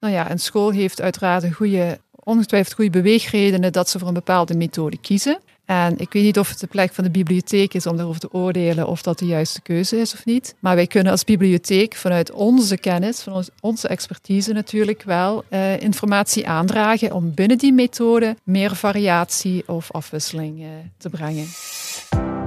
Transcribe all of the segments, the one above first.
Nou ja, een school heeft uiteraard een goede, ongetwijfeld goede beweegredenen dat ze voor een bepaalde methode kiezen. En ik weet niet of het de plek van de bibliotheek is om daarover te oordelen of dat de juiste keuze is of niet. Maar wij kunnen als bibliotheek vanuit onze kennis, van onze expertise natuurlijk wel, eh, informatie aandragen om binnen die methode meer variatie of afwisseling eh, te brengen.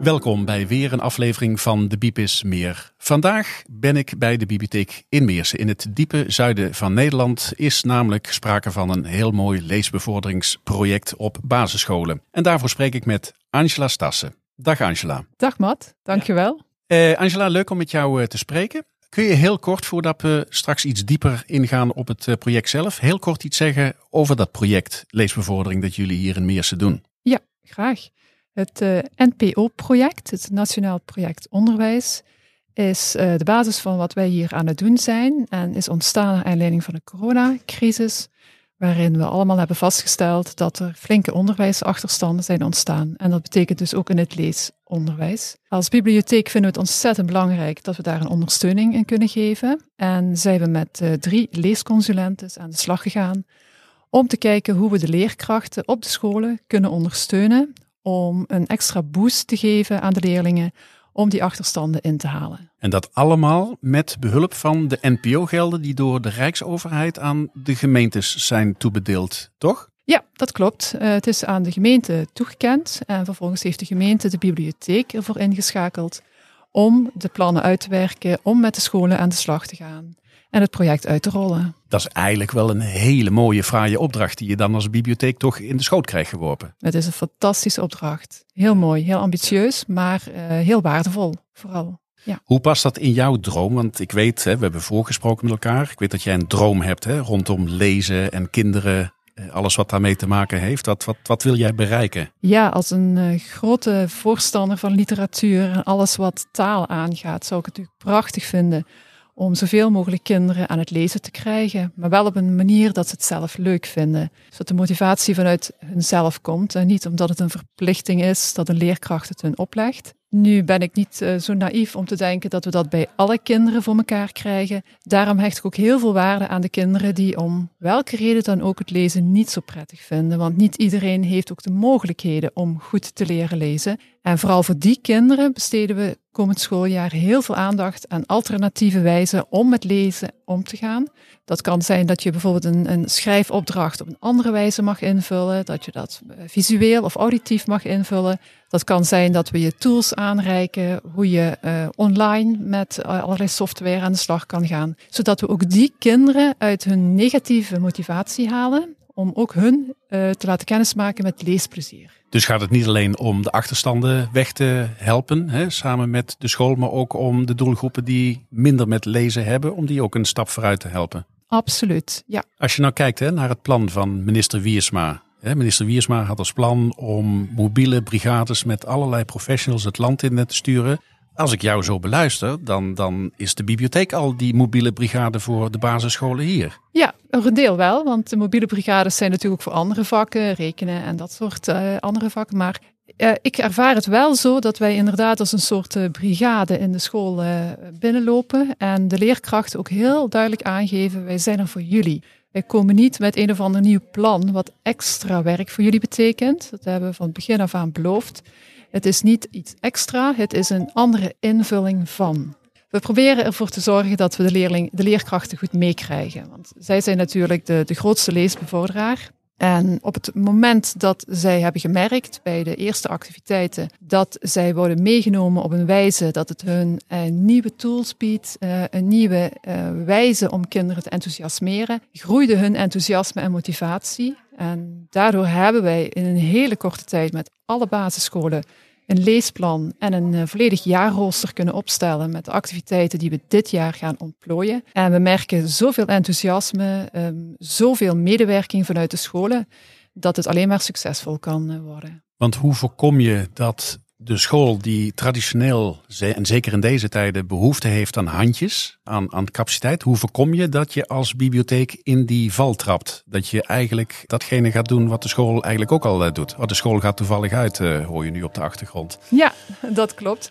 Welkom bij weer een aflevering van de Biepis Meer. Vandaag ben ik bij de bibliotheek in Meersen. In het diepe zuiden van Nederland is namelijk sprake van een heel mooi leesbevorderingsproject op basisscholen. En daarvoor spreek ik met Angela Stassen. Dag Angela. Dag Matt, dankjewel. Eh, Angela, leuk om met jou eh, te spreken. Kun je heel kort, voordat we straks iets dieper ingaan op het eh, project zelf, heel kort iets zeggen over dat project leesbevordering dat jullie hier in Meersen doen? Ja, graag. Het uh, NPO-project, het Nationaal Project Onderwijs, is uh, de basis van wat wij hier aan het doen zijn en is ontstaan naar aanleiding van de coronacrisis, waarin we allemaal hebben vastgesteld dat er flinke onderwijsachterstanden zijn ontstaan. En dat betekent dus ook in het leesonderwijs. Als bibliotheek vinden we het ontzettend belangrijk dat we daar een ondersteuning in kunnen geven. En zijn we met uh, drie leesconsulenten aan de slag gegaan om te kijken hoe we de leerkrachten op de scholen kunnen ondersteunen om een extra boost te geven aan de leerlingen om die achterstanden in te halen. En dat allemaal met behulp van de NPO-gelden die door de Rijksoverheid aan de gemeentes zijn toebedeeld, toch? Ja, dat klopt. Uh, het is aan de gemeente toegekend en vervolgens heeft de gemeente de bibliotheek ervoor ingeschakeld om de plannen uit te werken, om met de scholen aan de slag te gaan en het project uit te rollen. Dat is eigenlijk wel een hele mooie, fraaie opdracht die je dan als bibliotheek toch in de schoot krijgt geworpen. Het is een fantastische opdracht. Heel mooi, heel ambitieus, maar uh, heel waardevol vooral. Ja. Hoe past dat in jouw droom? Want ik weet, hè, we hebben voorgesproken met elkaar. Ik weet dat jij een droom hebt hè, rondom lezen en kinderen alles wat daarmee te maken heeft. Wat, wat, wat wil jij bereiken? Ja, als een uh, grote voorstander van literatuur en alles wat taal aangaat, zou ik het natuurlijk prachtig vinden om zoveel mogelijk kinderen aan het lezen te krijgen, maar wel op een manier dat ze het zelf leuk vinden. Zodat de motivatie vanuit hunzelf komt en niet omdat het een verplichting is dat een leerkracht het hun oplegt. Nu ben ik niet uh, zo naïef om te denken dat we dat bij alle kinderen voor elkaar krijgen. Daarom hecht ik ook heel veel waarde aan de kinderen die om welke reden dan ook het lezen niet zo prettig vinden. Want niet iedereen heeft ook de mogelijkheden om goed te leren lezen. En vooral voor die kinderen besteden we komend schooljaar heel veel aandacht aan alternatieve wijzen om met lezen om te gaan. Dat kan zijn dat je bijvoorbeeld een, een schrijfopdracht op een andere wijze mag invullen, dat je dat eh, visueel of auditief mag invullen. Dat kan zijn dat we je tools aanreiken, hoe je uh, online met uh, allerlei software aan de slag kan gaan, zodat we ook die kinderen uit hun negatieve motivatie halen om ook hun uh, te laten kennismaken met leesplezier. Dus gaat het niet alleen om de achterstanden weg te helpen, hè, samen met de school, maar ook om de doelgroepen die minder met lezen hebben, om die ook een stap vooruit te helpen? Absoluut, ja. Als je nou kijkt hè, naar het plan van minister Wiersma. Minister Wiersma had als plan om mobiele brigades met allerlei professionals het land in te sturen. Als ik jou zo beluister, dan, dan is de bibliotheek al die mobiele brigade voor de basisscholen hier. Ja, een deel wel, want de mobiele brigades zijn natuurlijk voor andere vakken, rekenen en dat soort uh, andere vakken. Maar uh, ik ervaar het wel zo dat wij inderdaad als een soort uh, brigade in de school binnenlopen en de leerkrachten ook heel duidelijk aangeven, wij zijn er voor jullie. Wij komen niet met een of ander nieuw plan wat extra werk voor jullie betekent. Dat hebben we van het begin af aan beloofd. Het is niet iets extra, het is een andere invulling van. We proberen ervoor te zorgen dat we de, leerling, de leerkrachten goed meekrijgen. Want zij zijn natuurlijk de, de grootste leesbevorderaar. En op het moment dat zij hebben gemerkt bij de eerste activiteiten dat zij worden meegenomen op een wijze dat het hun uh, nieuwe tools biedt, uh, een nieuwe uh, wijze om kinderen te enthousiasmeren, groeide hun enthousiasme en motivatie. En daardoor hebben wij in een hele korte tijd met alle basisscholen een leesplan en een uh, volledig jaarrooster kunnen opstellen met de activiteiten die we dit jaar gaan ontplooien. En we merken zoveel enthousiasme, um, zoveel medewerking vanuit de scholen. dat het alleen maar succesvol kan worden. Want hoe voorkom je dat de school die traditioneel, en zeker in deze tijden, behoefte heeft aan handjes, aan, aan capaciteit. Hoe voorkom je dat je als bibliotheek in die val trapt? Dat je eigenlijk datgene gaat doen wat de school eigenlijk ook al doet. Wat de school gaat toevallig uit, hoor je nu op de achtergrond. Ja, dat klopt.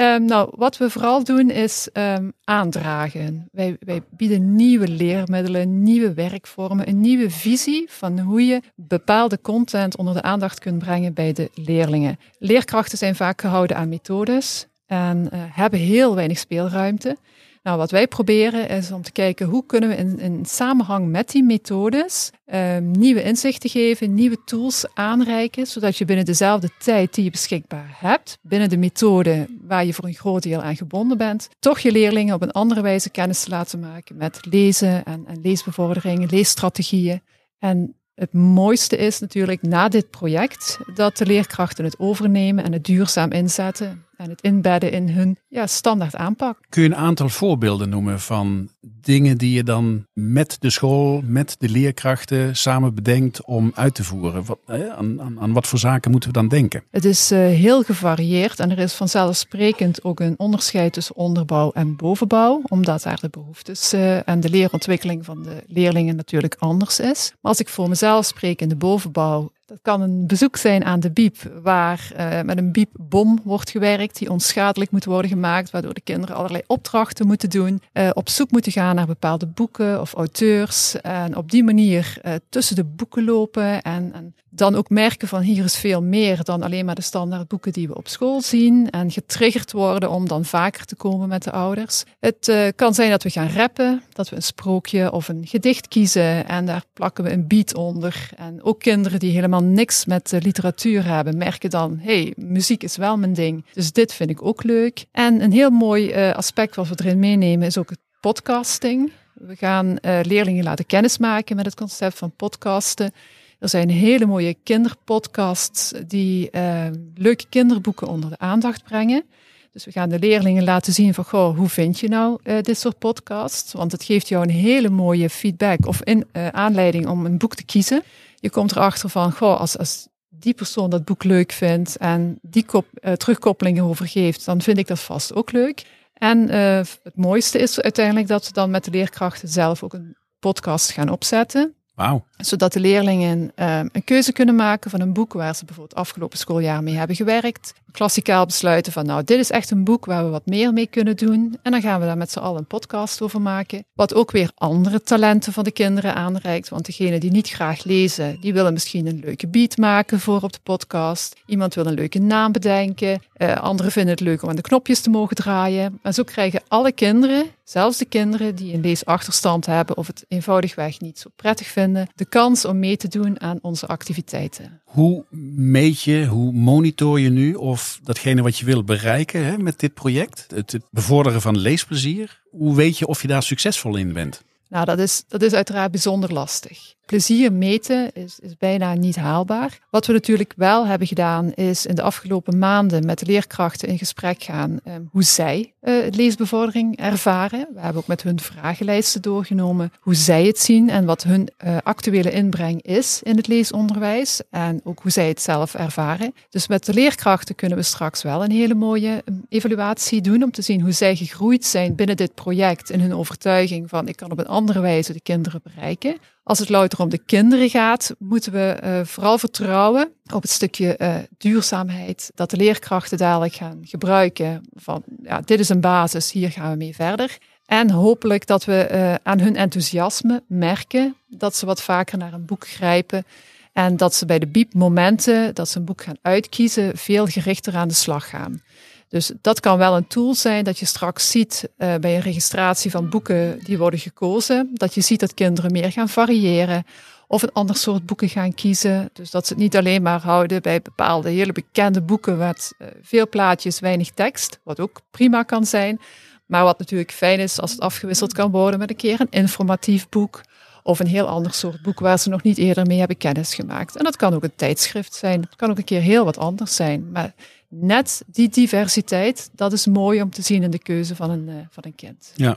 Um, nou, wat we vooral doen is um, aandragen. Wij, wij bieden nieuwe leermiddelen, nieuwe werkvormen, een nieuwe visie van hoe je bepaalde content onder de aandacht kunt brengen bij de leerlingen. Leerkrachten zijn vaak gehouden aan methodes en uh, hebben heel weinig speelruimte. Nou, wat wij proberen is om te kijken hoe kunnen we in, samenhang met die methodes uh, nieuwe inzichten geven, nieuwe tools aanreiken, zodat je binnen dezelfde tijd die je beschikbaar hebt, binnen de methode waar je voor een groot deel aan gebonden bent, toch je leerlingen op een andere wijze kennis te laten maken met lezen en, en leesbevordering, leesstrategieën. En het mooiste is natuurlijk na dit project dat de leerkrachten het overnemen en het duurzaam inzetten en het inbedden in hun ja, standaard aanpak. Kun je een aantal voorbeelden noemen van dingen die je dan met de school, met de leerkrachten samen bedenkt om uit te voeren? Wat, aan, aan, aan, wat voor zaken moeten we dan denken? Het is uh, heel gevarieerd en er is vanzelfsprekend ook een onderscheid tussen onderbouw en bovenbouw, omdat daar de behoeftes uh, en de leerontwikkeling van de leerlingen natuurlijk anders is. Maar als ik voor mezelf spreek in de bovenbouw, dat kan een bezoek zijn aan de biep, waar uh, met een biepbom wordt gewerkt, die onschadelijk moet worden gemaakt, waardoor de kinderen allerlei opdrachten moeten doen, uh, op zoek moeten gaan naar bepaalde boeken of auteurs, en op die manier uh, tussen de boeken lopen en, en dan ook merken van hier is veel meer dan alleen maar de standaard boeken die we op school zien. En getriggerd worden om dan vaker te komen met de ouders. Het kan zijn dat we gaan rappen, dat we een sprookje of een gedicht kiezen en daar plakken we een beat onder. En ook kinderen die helemaal niks met literatuur hebben, merken dan, hey, muziek is wel mijn ding. Dus dit vind ik ook leuk. En een heel mooi uh, aspect wat we erin meenemen is ook het podcasting. We gaan leerlingen laten kennismaken met het concept van podcasten. Er zijn hele mooie kinderpodcasts die uh, leuke kinderboeken onder de aandacht brengen. Dus we gaan de leerlingen laten zien van, goh, hoe vind je nou dit soort podcasts? Want het geeft jou een hele mooie feedback of in, aanleiding om een boek te kiezen. Je komt erachter van, goh, als, als die persoon dat boek leuk vindt en die kop, terugkoppelingen over geeft, dan vind ik dat vast ook leuk. En het mooiste is uiteindelijk dat we dan met de leerkrachten zelf ook een podcast gaan opzetten. Wow. Zodat de leerlingen uh, een keuze kunnen maken van een boek waar ze bijvoorbeeld afgelopen schooljaar mee hebben gewerkt. Klassikaal besluiten van nou, dit is echt een boek waar we wat meer mee kunnen doen. En dan gaan we daar met z'n allen een podcast over maken. Wat ook weer andere talenten van de kinderen aanreikt. Want degenen die niet graag lezen, die willen misschien een leuke beat maken voor op de podcast. Iemand wil een leuke naam bedenken. Uh, anderen vinden het leuk om aan de knopjes te mogen draaien. En zo krijgen alle kinderen, zelfs de kinderen die een leesachterstand hebben of het eenvoudigweg niet zo prettig vinden, de kans om mee te doen aan onze activiteiten. Hoe meet je, hoe monitor je nu of datgene wat je wil bereiken hè, met dit project, het, het bevorderen van leesplezier, hoe weet je of je daar succesvol in bent? Nou, dat is, dat is uiteraard bijzonder lastig. Plezier meten is, is bijna niet haalbaar. Wat we natuurlijk wel hebben gedaan, is in de afgelopen maanden met de leerkrachten in gesprek gaan um, hoe zij uh, leesbevordering ervaren. We hebben ook met hun vragenlijsten doorgenomen hoe zij het zien en wat hun uh, actuele inbreng is in het leesonderwijs en ook hoe zij het zelf ervaren. Dus met de leerkrachten kunnen we straks wel een hele mooie um, evaluatie doen om te zien hoe zij gegroeid zijn binnen dit project in hun overtuiging van ik kan op een andere wijze de kinderen bereiken. Als het louter om de kinderen gaat, moeten we uh, vooral vertrouwen op het stukje uh, duurzaamheid. Dat de leerkrachten dadelijk gaan gebruiken van, ja, dit is een basis, hier gaan we mee verder. En hopelijk dat we uh, aan hun enthousiasme merken dat ze wat vaker naar een boek grijpen. En dat ze bij de biepmomenten dat ze een boek gaan uitkiezen, veel gerichter aan de slag gaan. Dus dat kan wel een tool zijn dat je straks ziet uh, bij een registratie van boeken die worden gekozen. Dat je ziet dat kinderen meer gaan variëren of een ander soort boeken gaan kiezen. Dus dat ze het niet alleen maar houden bij bepaalde hele bekende boeken met uh, veel plaatjes, weinig tekst. Wat ook prima kan zijn. Maar wat natuurlijk fijn is als het afgewisseld kan worden met een keer een informatief boek. Of een heel ander soort boek waar ze nog niet eerder mee hebben kennis gemaakt. En dat kan ook een tijdschrift zijn. Het kan ook een keer heel wat anders zijn. Maar net die diversiteit, dat is mooi om te zien in de keuze van een, uh, van een kind. Ja.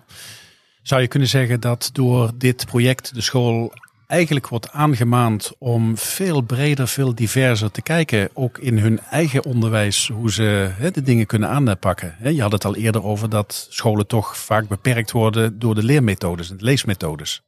Zou je kunnen zeggen dat door dit project de school eigenlijk wordt aangemaand om veel breder, veel diverser te kijken. Ook in hun eigen onderwijs, hoe ze de dingen kunnen aanpakken. Je had het al eerder over dat scholen toch vaak beperkt worden door de leermethodes en de leesmethodes.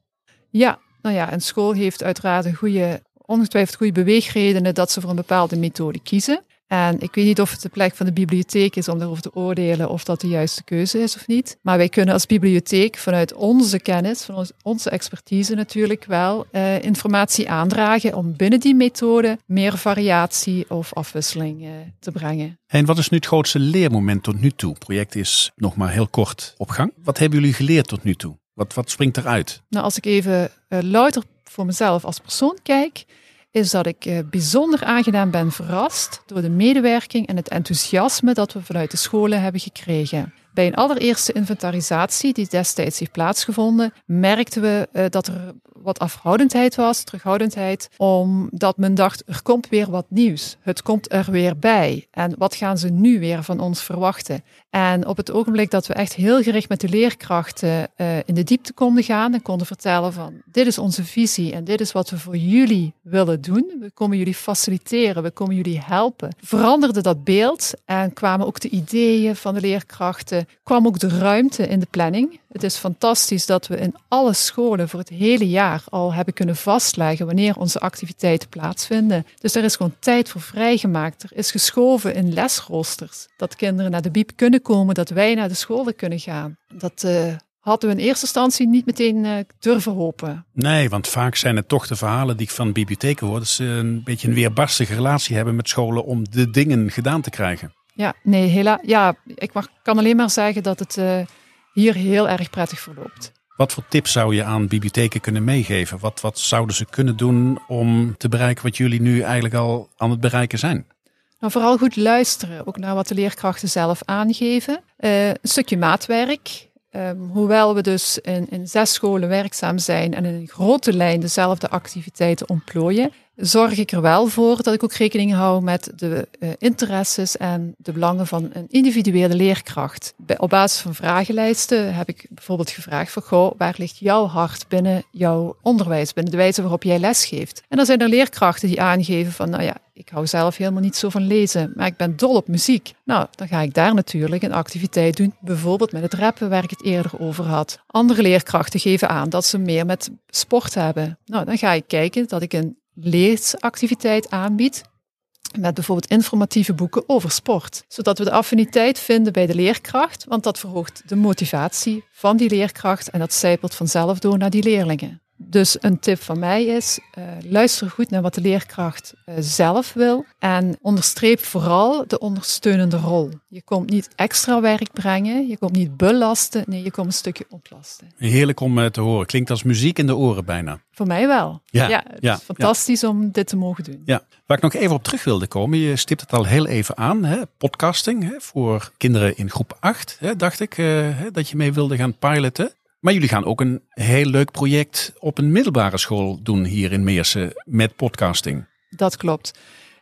Ja, nou ja, een school heeft uiteraard een goede, ongetwijfeld goede beweegredenen dat ze voor een bepaalde methode kiezen. En ik weet niet of het de plek van de bibliotheek is om daarover te oordelen of dat de juiste keuze is of niet. Maar wij kunnen als bibliotheek vanuit onze kennis, van onze expertise natuurlijk wel, eh, informatie aandragen om binnen die methode meer variatie of afwisseling eh, te brengen. En wat is nu het grootste leermoment tot nu toe? Het project is nog maar heel kort op gang. Wat hebben jullie geleerd tot nu toe? Wat, wat springt eruit? Nou, als ik even uh, louter voor mezelf als persoon kijk, is dat ik eh, bijzonder aangedaan ben verrast door de medewerking en het enthousiasme dat we vanuit de scholen hebben gekregen. Bij een allereerste inventarisatie die destijds heeft plaatsgevonden, merkten we uh, dat er wat afhoudendheid was, terughoudendheid, omdat men dacht, er komt weer wat nieuws. Het komt er weer bij. En wat gaan ze nu weer van ons verwachten? En op het ogenblik dat we echt heel gericht met de leerkrachten uh, in de diepte konden gaan en konden vertellen van, dit is onze visie en dit is wat we voor jullie willen doen. We komen jullie faciliteren, we komen jullie helpen. Veranderde dat beeld en kwamen ook de ideeën van de leerkrachten, kwam ook de ruimte in de planning. Het is fantastisch dat we in alle scholen voor het hele jaar al hebben kunnen vastleggen wanneer onze activiteiten plaatsvinden. Dus er is gewoon tijd voor vrijgemaakt. Er is geschoven in lesroosters. Dat kinderen naar de biep kunnen komen, dat wij naar de scholen kunnen gaan. Dat uh, hadden we in eerste instantie niet meteen uh, durven hopen. Nee, want vaak zijn het toch de verhalen die ik van bibliotheken hoor. Dat ze een beetje een weerbarstige relatie hebben met scholen om de dingen gedaan te krijgen. Ja, nee, helaas. Ja, ik mag, kan alleen maar zeggen dat het uh, hier heel erg prettig verloopt. Wat voor tips zou je aan bibliotheken kunnen meegeven? Wat, wat zouden ze kunnen doen om te bereiken wat jullie nu eigenlijk al aan het bereiken zijn? Nou, vooral goed luisteren, ook naar wat de leerkrachten zelf aangeven. Uh, een stukje maatwerk. Um, hoewel we dus in, in zes scholen werkzaam zijn en in een grote lijn dezelfde activiteiten ontplooien, zorg ik er wel voor dat ik ook rekening hou met de uh, interesses en de belangen van een individuele leerkracht. Bij, op basis van vragenlijsten heb ik bijvoorbeeld gevraagd van, goh, waar ligt jouw hart binnen jouw onderwijs, binnen de wijze waarop jij lesgeeft? En dan zijn er leerkrachten die aangeven van, nou ja, ik hou zelf helemaal niet zo van lezen, maar ik ben dol op muziek. Nou, dan ga ik daar natuurlijk een activiteit doen, bijvoorbeeld met het rappen waar ik het eerder over had. Andere leerkrachten geven aan dat ze meer met sport hebben. Nou, dan ga ik kijken dat ik een leesactiviteit aanbied. Met bijvoorbeeld informatieve boeken over sport. Zodat we de affiniteit vinden bij de leerkracht, want dat verhoogt de motivatie van die leerkracht en dat zijpelt vanzelf door naar die leerlingen. Dus een tip van mij is: uh, luister goed naar wat de leerkracht uh, zelf wil en onderstreep vooral de ondersteunende rol. Je komt niet extra werk brengen, je komt niet belasten, nee, je komt een stukje ontlasten. Heerlijk om uh, te horen. Klinkt als muziek in de oren bijna. Voor mij wel. Ja, ja het ja, is fantastisch ja. om dit te mogen doen. Ja, waar ik nog even op terug wilde komen, je stipt het al heel even aan, hè? podcasting hè? voor kinderen in groep 8, hè? dacht ik, hè? dat je mee wilde gaan piloten. Maar jullie gaan ook een heel leuk project op een middelbare school doen hier in Meersen met podcasting. Dat klopt.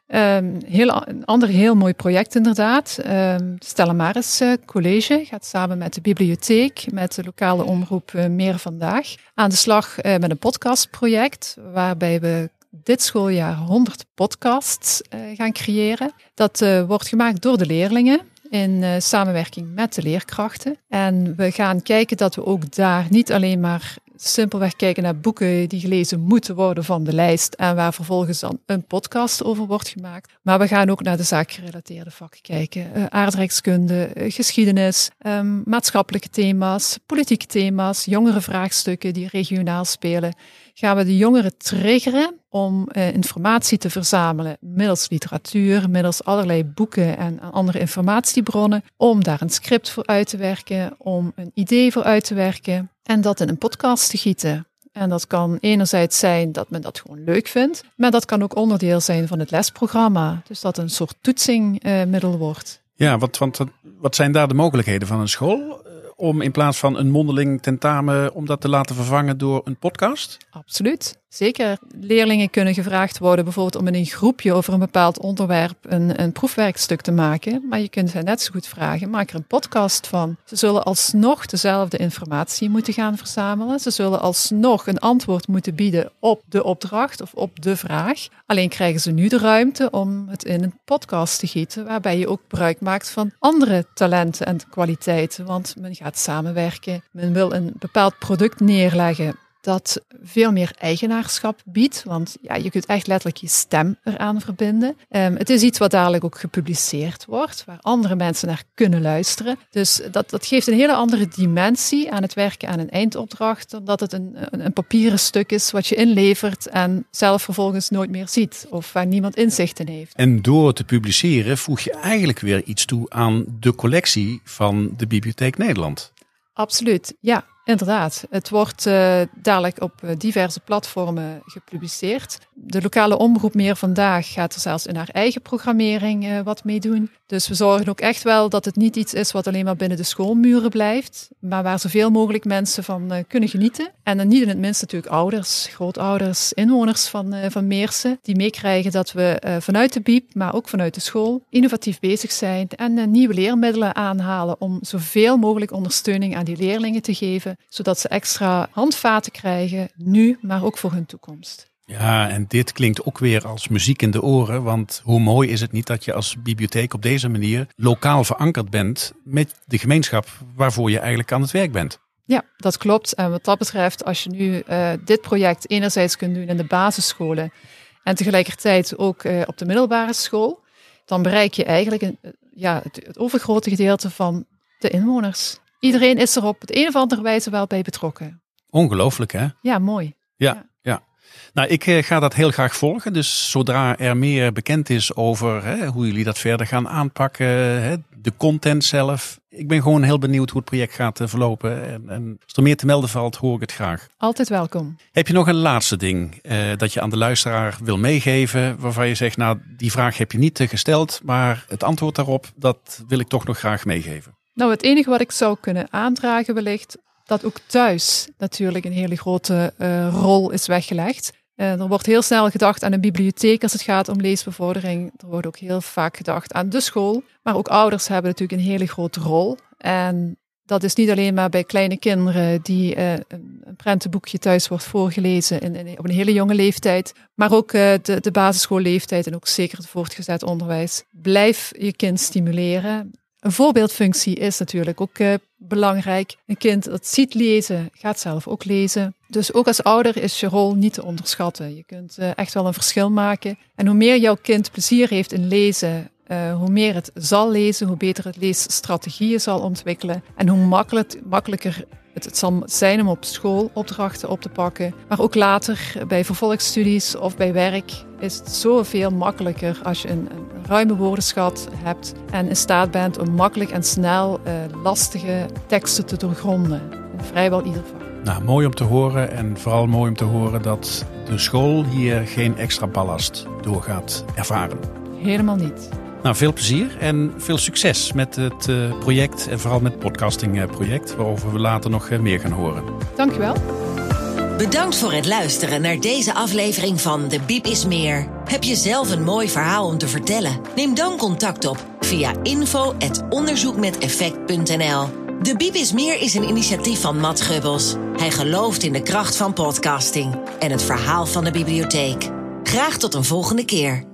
Um, heel, een ander heel mooi project inderdaad. Um, Stella Maris uh, College gaat samen met de bibliotheek, met de lokale omroep uh, Meer Vandaag, aan de slag uh, met een podcastproject waarbij we dit schooljaar 100 podcasts gaan creëren. Dat wordt gemaakt door de leerlingen in uh, samenwerking met de leerkrachten. En we gaan kijken dat we ook daar niet alleen maar simpelweg kijken naar boeken die gelezen moeten worden van de lijst en waar vervolgens dan een podcast over wordt gemaakt. Maar we gaan ook naar de zaakgerelateerde vakken kijken. Uh, aardrijkskunde, uh, geschiedenis, um, maatschappelijke thema's, politieke thema's, jongere vraagstukken die regionaal spelen. Gaan we de jongeren triggeren om uh, informatie te verzamelen middels literatuur, middels allerlei boeken en andere informatiebronnen, om daar een script voor uit te werken, om een idee voor uit te werken en dat in een podcast te gieten. En dat kan enerzijds zijn dat men dat gewoon leuk vindt, maar dat kan ook onderdeel zijn van het lesprogramma. Dus dat een soort toetsingmiddel wordt. Ja, wat, want, wat zijn daar de mogelijkheden van een school? Om in plaats van een mondeling tentamen, om dat te laten vervangen door een podcast? Absoluut. Zeker, leerlingen kunnen gevraagd worden bijvoorbeeld om in een groepje over een bepaald onderwerp een, een proefwerkstuk te maken. Maar je kunt hen net zo goed vragen, maak er een podcast van. Ze zullen alsnog dezelfde informatie moeten gaan verzamelen. Ze zullen alsnog een antwoord moeten bieden op de opdracht of op de vraag. Alleen krijgen ze nu de ruimte om het in een podcast te gieten, waarbij je ook gebruik maakt van andere talenten en kwaliteiten. Want men samenwerken, men wil een bepaald product neerleggen dat veel meer eigenaarschap biedt. Want ja, je kunt echt letterlijk je stem eraan verbinden. Um, het is iets wat dadelijk ook gepubliceerd wordt, waar andere mensen naar kunnen luisteren. Dus dat, dat geeft een hele andere dimensie aan het werken aan een eindopdracht, dan dat het een, een, een papieren stuk is wat je inlevert en zelf vervolgens nooit meer ziet of waar niemand inzicht in heeft. En door te publiceren voeg je eigenlijk weer iets toe aan de collectie van de Bibliotheek Nederland. Absoluut, ja. Inderdaad, het wordt uh, dadelijk op eh, diverse platformen gepubliceerd. De lokale omroep Meer Vandaag gaat er zelfs in haar eigen programmering uh, wat mee doen. Dus we zorgen ook echt wel dat het niet iets is wat alleen maar binnen de schoolmuren blijft, maar waar zoveel mogelijk mensen van kunnen genieten. En dan niet in het minst natuurlijk ouders, grootouders, inwoners van, van Meersen, die meekrijgen dat we vanuit de BIEB, maar ook vanuit de school, innovatief bezig zijn en nieuwe leermiddelen aanhalen om zoveel mogelijk ondersteuning aan die leerlingen te geven zodat ze extra handvaten krijgen, nu, maar ook voor hun toekomst. Ja, en dit klinkt ook weer als muziek in de oren. Want hoe mooi is het niet dat je als bibliotheek op deze manier lokaal verankerd bent met de gemeenschap waarvoor je eigenlijk aan het werk bent. Ja, dat klopt. En wat dat betreft, als je nu uh, dit project enerzijds kunt doen in de basisscholen en tegelijkertijd ook uh, op de middelbare school, dan bereik je eigenlijk een, ja, het, het overgrote gedeelte van de inwoners. Iedereen is er op het een of andere wijze wel bij betrokken. Ongelooflijk, hè? Ja, mooi. Ja, ja. Nou, ik eh, ga dat heel graag volgen. Dus zodra er meer bekend is over hè, hoe jullie dat verder gaan aanpakken, hè, de content zelf. Ik ben gewoon heel benieuwd hoe het project gaat eh, verlopen. En, en, als er meer te melden valt, hoor ik het graag. Altijd welkom. Heb je nog een laatste ding uh, dat je aan de luisteraar wil meegeven, waarvan je zegt, nou, die vraag heb je niet gesteld, maar het antwoord daarop, dat wil ik toch nog graag meegeven. Nou, het enige wat ik zou kunnen aandragen wellicht, dat ook thuis natuurlijk een hele grote uh, rol is weggelegd. Uh, er wordt heel snel gedacht aan een bibliotheek als het gaat om leesbevordering. Er wordt ook heel vaak gedacht aan de school. Maar ook ouders hebben natuurlijk een hele grote rol. En dat is niet alleen maar bij kleine kinderen die uh, een prentenboekje thuis wordt voorgelezen in, in, op een hele jonge leeftijd, maar ook de, de basisschoolleeftijd en ook zeker het voortgezet onderwijs. Blijf je kind stimuleren. Een voorbeeldfunctie is natuurlijk ook belangrijk. Een kind dat ziet lezen, gaat zelf ook lezen. Dus ook als ouder is je rol niet te onderschatten. Je kunt uh, echt wel een verschil maken. En hoe meer jouw kind plezier heeft in lezen, uh, hoe meer het zal lezen, hoe beter het leesstrategieën zal ontwikkelen. En hoe makkelijk, makkelijker het, het zal zijn om op school opdrachten op te pakken. Maar ook later bij vervolgstudies of bij werk is het zoveel makkelijker als je een, een ruime woordenschat hebt en in staat bent om makkelijk en snel uh, lastige teksten te doorgronden. In vrijwel ieder vak. Nou, mooi om te horen en vooral mooi om te horen dat de school hier geen extra ballast door gaat ervaren. Helemaal niet. Nou, veel plezier en veel succes met het uh, project en vooral met het podcastingproject, waarover we later nog uh, meer gaan horen. Dankjewel. Bedankt voor het luisteren naar deze aflevering van De Biep is Meer. Heb je zelf een mooi verhaal om te vertellen? Neem dan contact op via info.onderzoekmeteffect.nl. De Biep is Meer is een initiatief van Matt Gubbels. Hij gelooft in de kracht van podcasting en het verhaal van de bibliotheek. Graag tot een volgende keer.